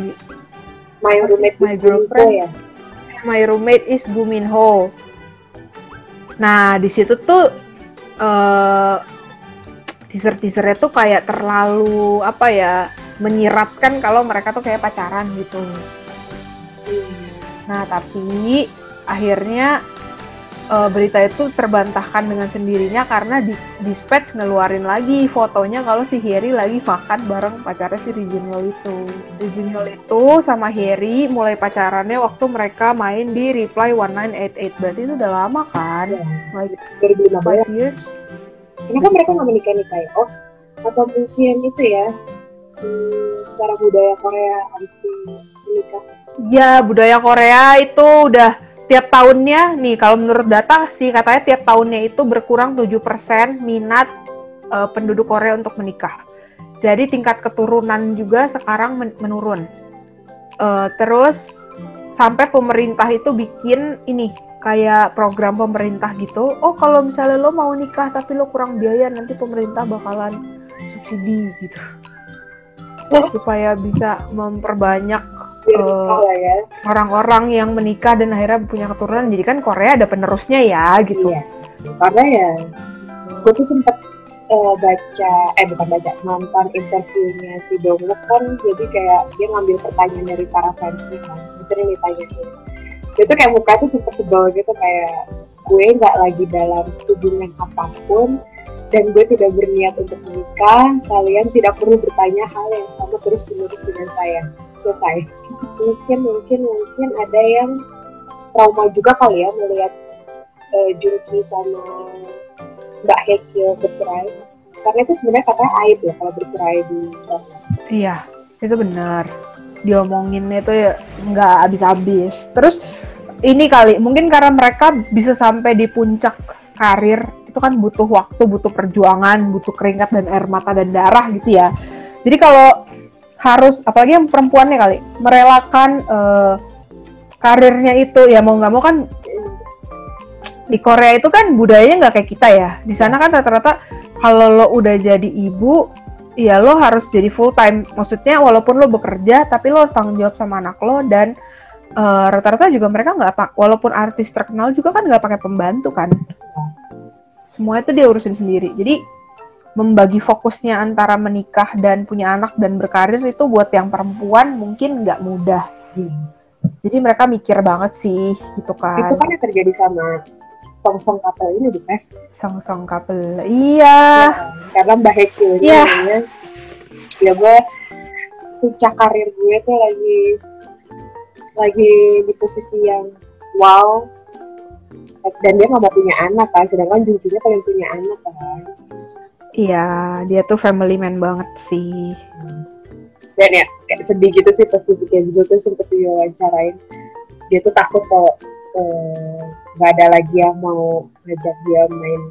my roommate My is girlfriend. ya My Roommate is Gu Min Ho. Nah, di situ tuh eh teaser-teasernya tuh kayak terlalu apa ya menyiratkan kalau mereka tuh kayak pacaran gitu. Hmm. Nah, tapi akhirnya eh, berita itu terbantahkan dengan sendirinya karena di Dispatch ngeluarin lagi fotonya kalau si Harry lagi makan bareng pacarnya si Reginald itu. Reginald itu sama Harry mulai pacarannya waktu mereka main di Reply 1988. Berarti itu udah lama kan? Ya, Like 2015 five years. kenapa mereka nggak menikah nikah ya? Oh, atau mungkin itu ya hmm, secara budaya Korea anti menikah. Ya, budaya Korea itu udah tiap tahunnya nih kalau menurut data sih katanya tiap tahunnya itu berkurang 7% minat eh, penduduk Korea untuk menikah. Jadi tingkat keturunan juga sekarang men- menurun. Eh, terus sampai pemerintah itu bikin ini kayak program pemerintah gitu. Oh, kalau misalnya lo mau nikah tapi lo kurang biaya nanti pemerintah bakalan subsidi gitu. Supaya bisa memperbanyak Biar Eh, ya. orang-orang yang menikah dan akhirnya punya keturunan jadi kan Korea ada penerusnya ya gitu Iya. Karena ya, gue tuh sempet eh, baca, eh bukan baca, nonton interviewnya si Dongwook kan, jadi kayak dia ngambil pertanyaan dari para fansnya kan, sering ditanyain. Dia tuh kayak muka tuh sempet sebel gitu kayak gue nggak lagi dalam hubungan apa pun dan gue tidak berniat untuk menikah. Kalian tidak perlu bertanya hal yang sama terus menerus dengan saya. Selesai. mungkin mungkin mungkin ada yang trauma juga kali ya melihat eh, Junki sama Mbak Hekyo bercerai. Karena itu sebenarnya katanya aib ya kalau bercerai di iya itu benar. Diomonginnya itu ya nggak habis-habis. Terus ini kali mungkin karena mereka bisa sampai di puncak karir itu kan butuh waktu butuh perjuangan butuh keringat dan air mata dan darah gitu ya. Jadi kalau harus apalagi yang perempuannya kali merelakan eh, karirnya itu ya mau nggak mau kan di Korea itu kan budayanya nggak kayak kita ya. Di sana kan rata-rata kalau lo udah jadi ibu, ya lo harus jadi full time. Maksudnya walaupun lo bekerja, tapi lo harus tanggung jawab sama anak lo dan eh, rata-rata juga mereka nggak walaupun artis terkenal juga kan nggak pakai pembantu kan. Semua itu dia urusin sendiri. Jadi membagi fokusnya antara menikah dan punya anak dan berkarir itu buat yang perempuan mungkin nggak mudah. Jadi mereka mikir banget sih gitu kan. Itu kan yang terjadi sama song-song couple ini di pes. Song-song couple. Iya. Karena Mbak Hekyo ini Iya. ya gue puncak karir gue tuh lagi lagi di posisi yang wow dan dia nggak mau punya anak kan sedangkan Junkinya pengen punya anak kan Iya, dia tuh family man banget sih. dan ya kayak sedih gitu sih pas di Kenzo tuh sempet diwawancarain dia tuh takut kalau eh, nggak ada lagi yang mau ngajak dia main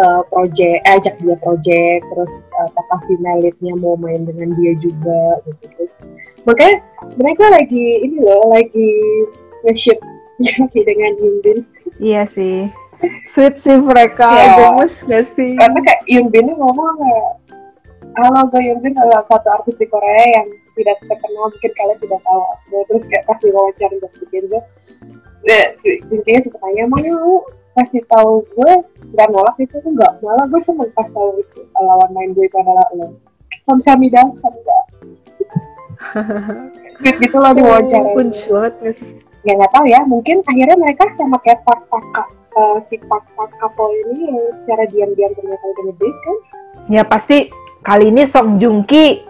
uh, project eh, ajak dia project terus uh, apakah female leadnya mau main dengan dia juga gitu terus makanya sebenarnya gue lagi ini loh lagi nge-ship dengan Yunbin Iya sih. Sweet sih mereka, Iya. gemes gak sih? karena kayak Yunbin ngomong kayak halo gue Yunbin adalah satu artis di Korea yang tidak terkenal mungkin kalian tidak tahu aku terus kayak pas diwawancara untuk Kenzo si intinya suka tanya emangnya lu pasti tahu gue nggak nolak itu enggak malah gue seneng pas tahu itu lawan main gue itu adalah lo Kamsahamnida Kamsahamnida Sweet gitu loh diwawancara Punch banget gak sih? Ya nggak tahu ya mungkin akhirnya mereka sama kayak Park Park eh, si Park couple ini yang secara diam-diam ternyata udah ngedate kan Ya pasti kali ini Song Joong Ki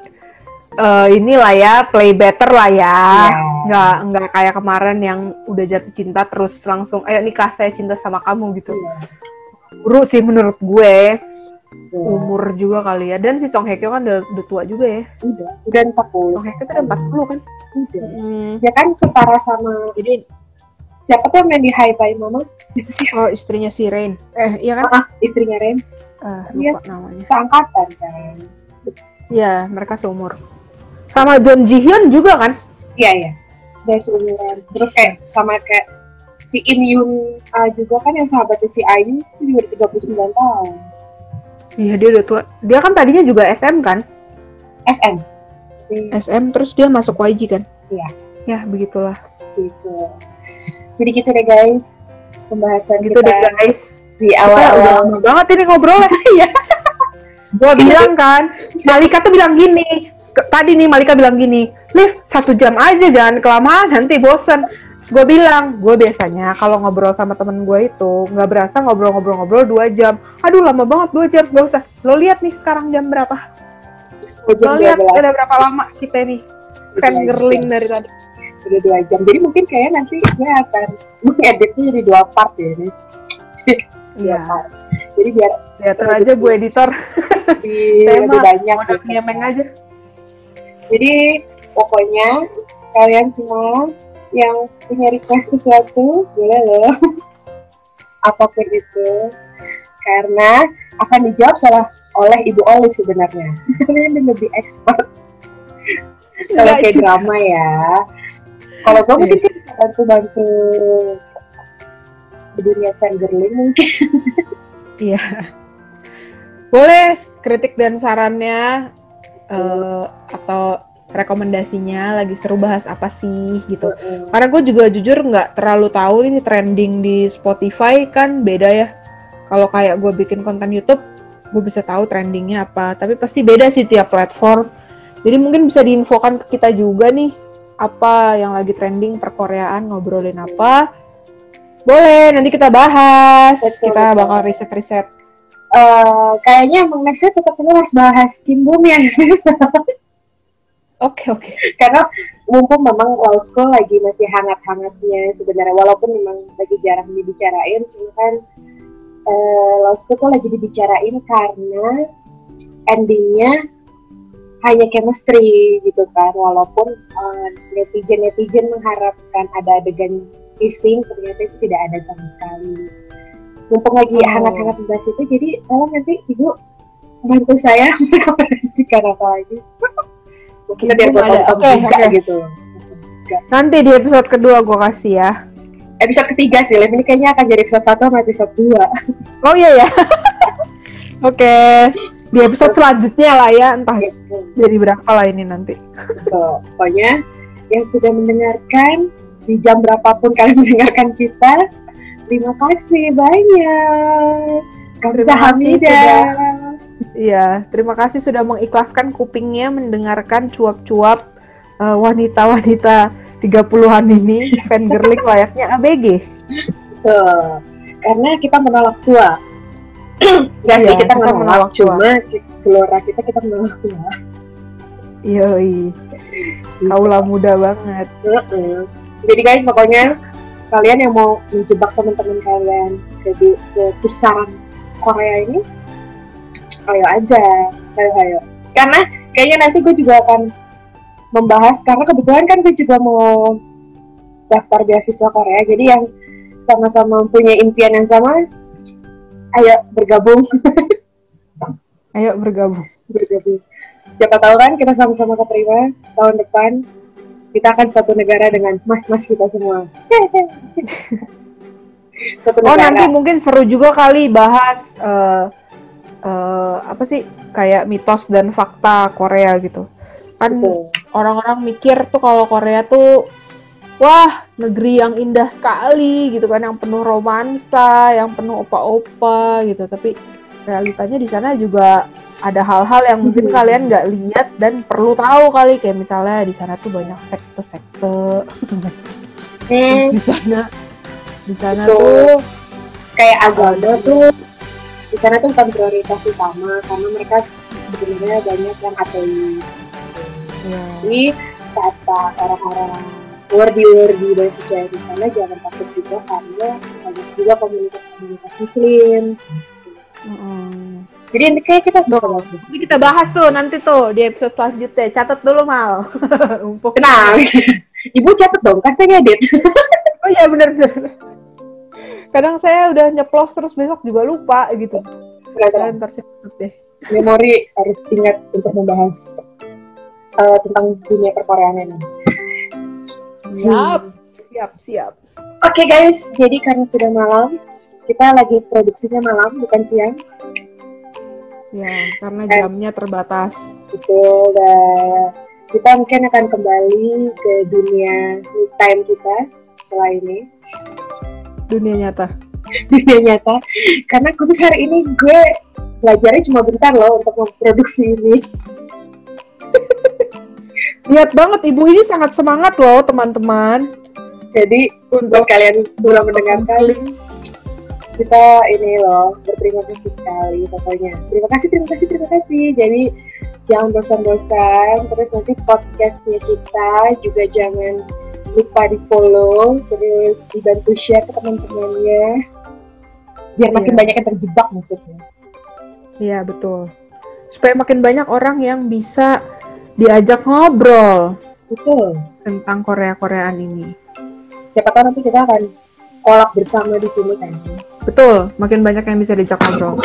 eh, inilah ya play better lah ya. Iya. Nggak nggak kayak kemarin yang udah jatuh cinta terus langsung ayo nikah saya cinta sama kamu gitu. Iya. Buru sih menurut gue Tuh. umur juga kali ya dan si Song Hye Kyo kan udah, udah tua juga ya. udah udah 40 Song Hye Kyo tuh udah 40 kan. udah Hmm. ya kan setara sama Jadi siapa tuh yang main di Hi Bye Mama siapa sih oh istrinya si Rain. Eh iya kan? ah istrinya Ren Ah, Iya. lupa namanya. seangkatan kan Iya, mereka seumur. Sama John Ji Hyun juga kan? iya iya udah seumuran terus kayak sama kayak si Im Yoon Ah juga kan yang sahabatnya si Ayu itu juga 39 tahun Iya, dia udah tua. Dia kan tadinya juga SM kan? SM SM terus dia masuk YG kan? Iya. Ya, begitulah. gitu jadi gitu deh guys pembahasan Gitu kita deh guys. di Kita udah awal-awal lama banget ini ngobrolnya. Iya. Gua bilang kan, Malika tuh bilang gini. Tadi nih Malika bilang gini, Liv satu jam aja jangan kelamaan nanti bosen. Terus gue bilang, gue biasanya kalau ngobrol sama temen gue itu nggak berasa ngobrol-ngobrol-ngobrol dua jam. Aduh lama banget dua jam, gak usah. Lo lihat nih sekarang jam berapa? Lo lihat udah berapa lama kita nih fangirling dari tadi. udah dua jam jadi mungkin kayaknya nanti gue akan mengeditnya jadi dua part ya ini Iya, jadi biar diatur aja Bu Editor. di Saya lebih mah banyak Modal gitu. aja. jadi pokoknya kalian semua yang punya request sesuatu boleh loh. Apa pun itu. Karena akan dijawab salah oleh Ibu Olive sebenarnya. Karena dia lebih expert. Kalau Enggak kayak juga. drama ya. Kalau gue mungkin kan bisa bantu-bantu di dunia fangirling mungkin. Iya. Boleh kritik dan sarannya eh, atau rekomendasinya lagi seru bahas apa sih gitu. Karena gue juga jujur nggak terlalu tahu ini trending di Spotify kan beda ya. Kalau kayak gue bikin konten YouTube, gue bisa tahu trendingnya apa. Tapi pasti beda sih tiap platform. Jadi mungkin bisa diinfokan ke kita juga nih apa yang lagi trending perkoreaan ngobrolin apa. Boleh, nanti kita bahas. Betul, kita betul. bakal riset-riset. Eh, kayaknya emang nextnya tetap harus bahas Kim Bum ya Oke, oke. karena mumpung memang law school lagi masih hangat-hangatnya sebenarnya walaupun memang lagi jarang dibicarain cuma kan eh, law school tuh lagi dibicarain karena endingnya hanya chemistry gitu kan walaupun netizen netizen mengharapkan ada adegan kissing ternyata itu tidak ada sama sekali mumpung lagi Oh. hangat-hangat membahas itu jadi tolong nanti ibu bantu saya merekomendasikan apa lagi biar Ibu gue tonton Oke, juga oke. gitu Nanti di episode kedua gue kasih ya. episode ketiga sih Liv. ini kayaknya akan jadi episode satu sama episode dua Oh iya ya. oke. Di episode selanjutnya lah ya, entah jadi berapa lah ini nanti. So, pokoknya yang sudah mendengarkan di jam berapapun kalian mendengarkan kita, terima kasih banyak. Terima kasih Kamsahamnida. sudah- Iya, terima kasih sudah mengikhlaskan kupingnya mendengarkan cuap-cuap eh, wanita-wanita 30-an ini fangirling layaknya ABG. Tuh. Karena kita menolak tua. Enggak Iya, sih, kita kita menolak menolak, cuma gelora kita kita menolak tua. Yoi, kaula muda banget. Heeh. Jadi guys, pokoknya kalian yang mau menjebak teman-teman kalian ke, ke pusaran Korea ini, ayo aja, ayo ayo. Karena kayaknya nanti gue juga akan membahas karena kebetulan kan gue juga mau daftar beasiswa Korea, jadi yang sama-sama punya impian yang sama, ayo bergabung Ayo bergabung. bergabung siapa tahu kan kita sama-sama keterima tahun depan kita akan satu negara dengan mas-mas kita semua satu Oh negara nanti mungkin seru juga kali bahas eh eh, apa sih kayak mitos dan fakta Korea gitu. Kan Betul. orang-orang mikir tuh kalau Korea tuh wah negeri yang indah sekali gitu kan yang penuh romansa, yang penuh opa-opa gitu. Tapi realitanya di sana juga ada hal-hal yang mungkin kalian nggak lihat dan perlu tahu kali kayak misalnya di sana tuh banyak sekte-sekte. Hmm, di sana di sana Betul. tuh kayak agama tuh di sana tuh bukan prioritas utama karena mereka sebenarnya banyak yang ateis ya, Jadi kata orang-orang wordi-wordi dan sesuai di sana jangan takut juga karena banyak juga komunitas-komunitas muslim. mm-mm. Jadi ini kayak kita bisa bahas. Ini kita bahas tuh nanti tuh di episode selanjutnya. Catat dulu mal. Tenang, ibu catat dong, kan saya ngedit. Oh iya bener bener. Kadang saya udah nyeplos terus besok juga lupa gitu. Catat deh. Memori harus ingat untuk membahas eh, tentang dunia perkoreaan ini. Siap, siap, siap. Oke guys, jadi karena sudah malam, kita lagi produksinya malam bukan siang. Ya, karena Eh. jamnya terbatas. Betul, dan kita mungkin akan kembali ke dunia me time kita setelah ini. Dunia nyata. Dunia nyata. Karena khusus hari ini gue belajarnya cuma bentar loh untuk memproduksi ini. Lihat banget ibu ini sangat semangat loh teman-teman. Jadi buat kalian sudah mendengarkan, kita ini loh berterima kasih sekali pokoknya. Terima kasih, terima kasih, terima kasih. Jadi jangan bosan-bosan. Terus nanti podcastnya kita juga jangan lupa di follow, terus dibantu share ke teman-temannya. Biar makin Iya. banyak yang terjebak maksudnya. Iya betul. Supaya makin banyak orang yang bisa diajak ngobrol Betul. tentang Korea-Koreaan ini. Siapa tahu nanti kita akan kolak bersama di sini kan. Betul, makin banyak yang bisa diajak ngobrol.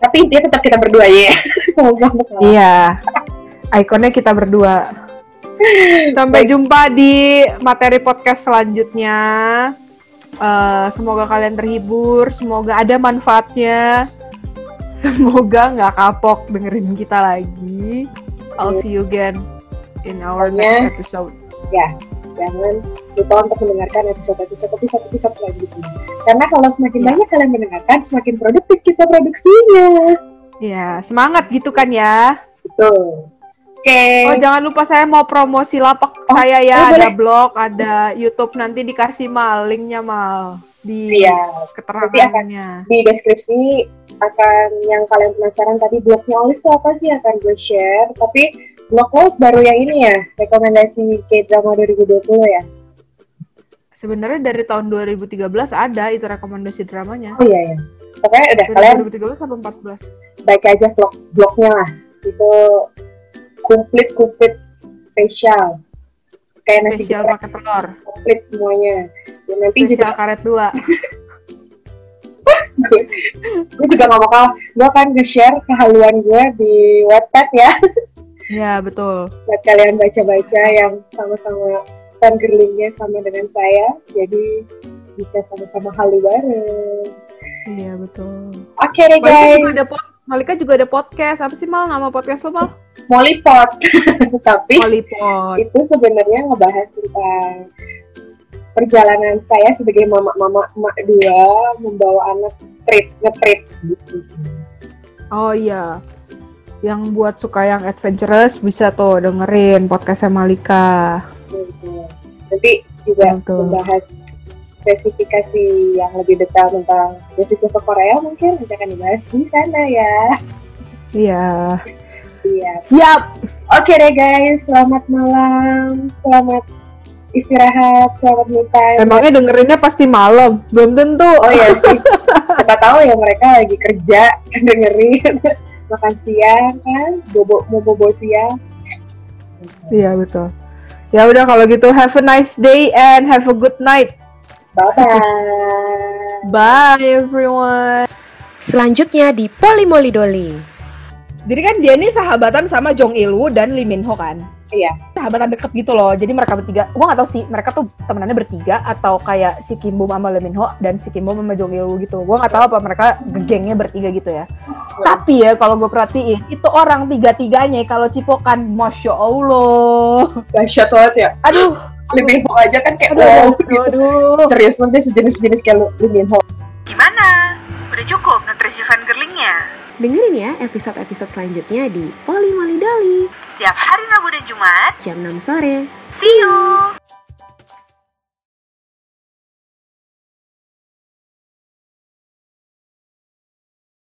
Tapi intinya tetap kita berdua ya. Iya. Ikonnya kita berdua. Sampai jumpa di materi podcast selanjutnya. Eh, semoga kalian terhibur, semoga ada manfaatnya. Semoga nggak kapok dengerin kita lagi. I'll see you again in our next episode. jangan lupa untuk mendengarkan episode-episode episode episode selanjutnya. Karena kalau semakin Ya. banyak kalian mendengarkan, semakin produktif kita produksinya. Ya, semangat gitu kan ya. Betul. Oke. Oh, jangan lupa saya mau promosi lapak Oh, saya oh, ya. boleh. ada blog, ada YouTube nanti dikasih mal linknya mal di Iya. keterangannya. Di deskripsi akan yang kalian penasaran tadi blognya Olive itu apa sih akan gue share. Tapi blog lo baru yang ini ya, rekomendasi K-drama 2020 ya. Sebenarnya dari tahun 2013 ada itu rekomendasi dramanya. Oh iya ya. Pokoknya udah Dari kalian 2013 sampai 14. baik aja blog blognya lah. Itu komplit komplit spesial. Kayak nasi Spesial goreng pakai telur. komplit semuanya. Dan nanti Spesial juga karet 2. gue, juga gak bakal gue akan nge-share kehaluan gue di Wattpad ya Ya, betul. buat kalian baca-baca yang sama-sama fangirlingnya sama dengan saya jadi bisa sama-sama halu bareng Iya, betul. oke deh Malika guys ada Malika juga ada podcast. Apa sih mal nama podcast lo mal? Mollipot tapi Polipod. itu sebenarnya ngebahas tentang perjalanan saya sebagai mama-mama emak dua membawa anak trip nge-trip gitu Oh iya. Yang buat suka yang adventurous bisa tuh dengerin podcastnya Malika. Nanti juga Betul. membahas spesifikasi yang lebih detail tentang beasiswa ke Korea mungkin nanti akan dibahas di sana ya. Iya. Iya. Siap. Oke deh guys, selamat malam, selamat istirahat, selamat me time. Emangnya dengerinnya pasti malam? Belum tentu. Oh iya sih, siapa tahu ya mereka lagi kerja dengerin makan siang kan, bobo mau bobo siang. Iya betul. Ya udah kalau gitu have a nice day and have a good night. Bye-bye. Bye everyone. Selanjutnya di Polimoli Doli. Jadi kan dia ini sahabatan sama Jong Il Woo dan Lee Min Ho kan? Iya. Sahabatan deket gitu loh. Jadi mereka bertiga, gua gak tahu sih mereka tuh temenannya bertiga atau kayak si Kim Bum sama Lee Min Ho dan si Kim Bum sama Jong Il gitu. Gua gak tahu apa mereka gengnya bertiga gitu ya. Tapi ya kalau gue perhatiin itu orang tiga-tiganya kalau cipokan, masya Allah. Dahsyat banget ya. Aduh, Lee Min Ho aja kan kayak aduh, wow aduh, gitu. aduh. Serius nanti sejenis-jenis kayak Lee Min Ho. Gimana? Udah cukup nutrisi fangirlingnya? Dengerin ya episode-episode selanjutnya di Polimoli Doli. Setiap hari Rabu dan Jumat, Jam 6 sore. see you!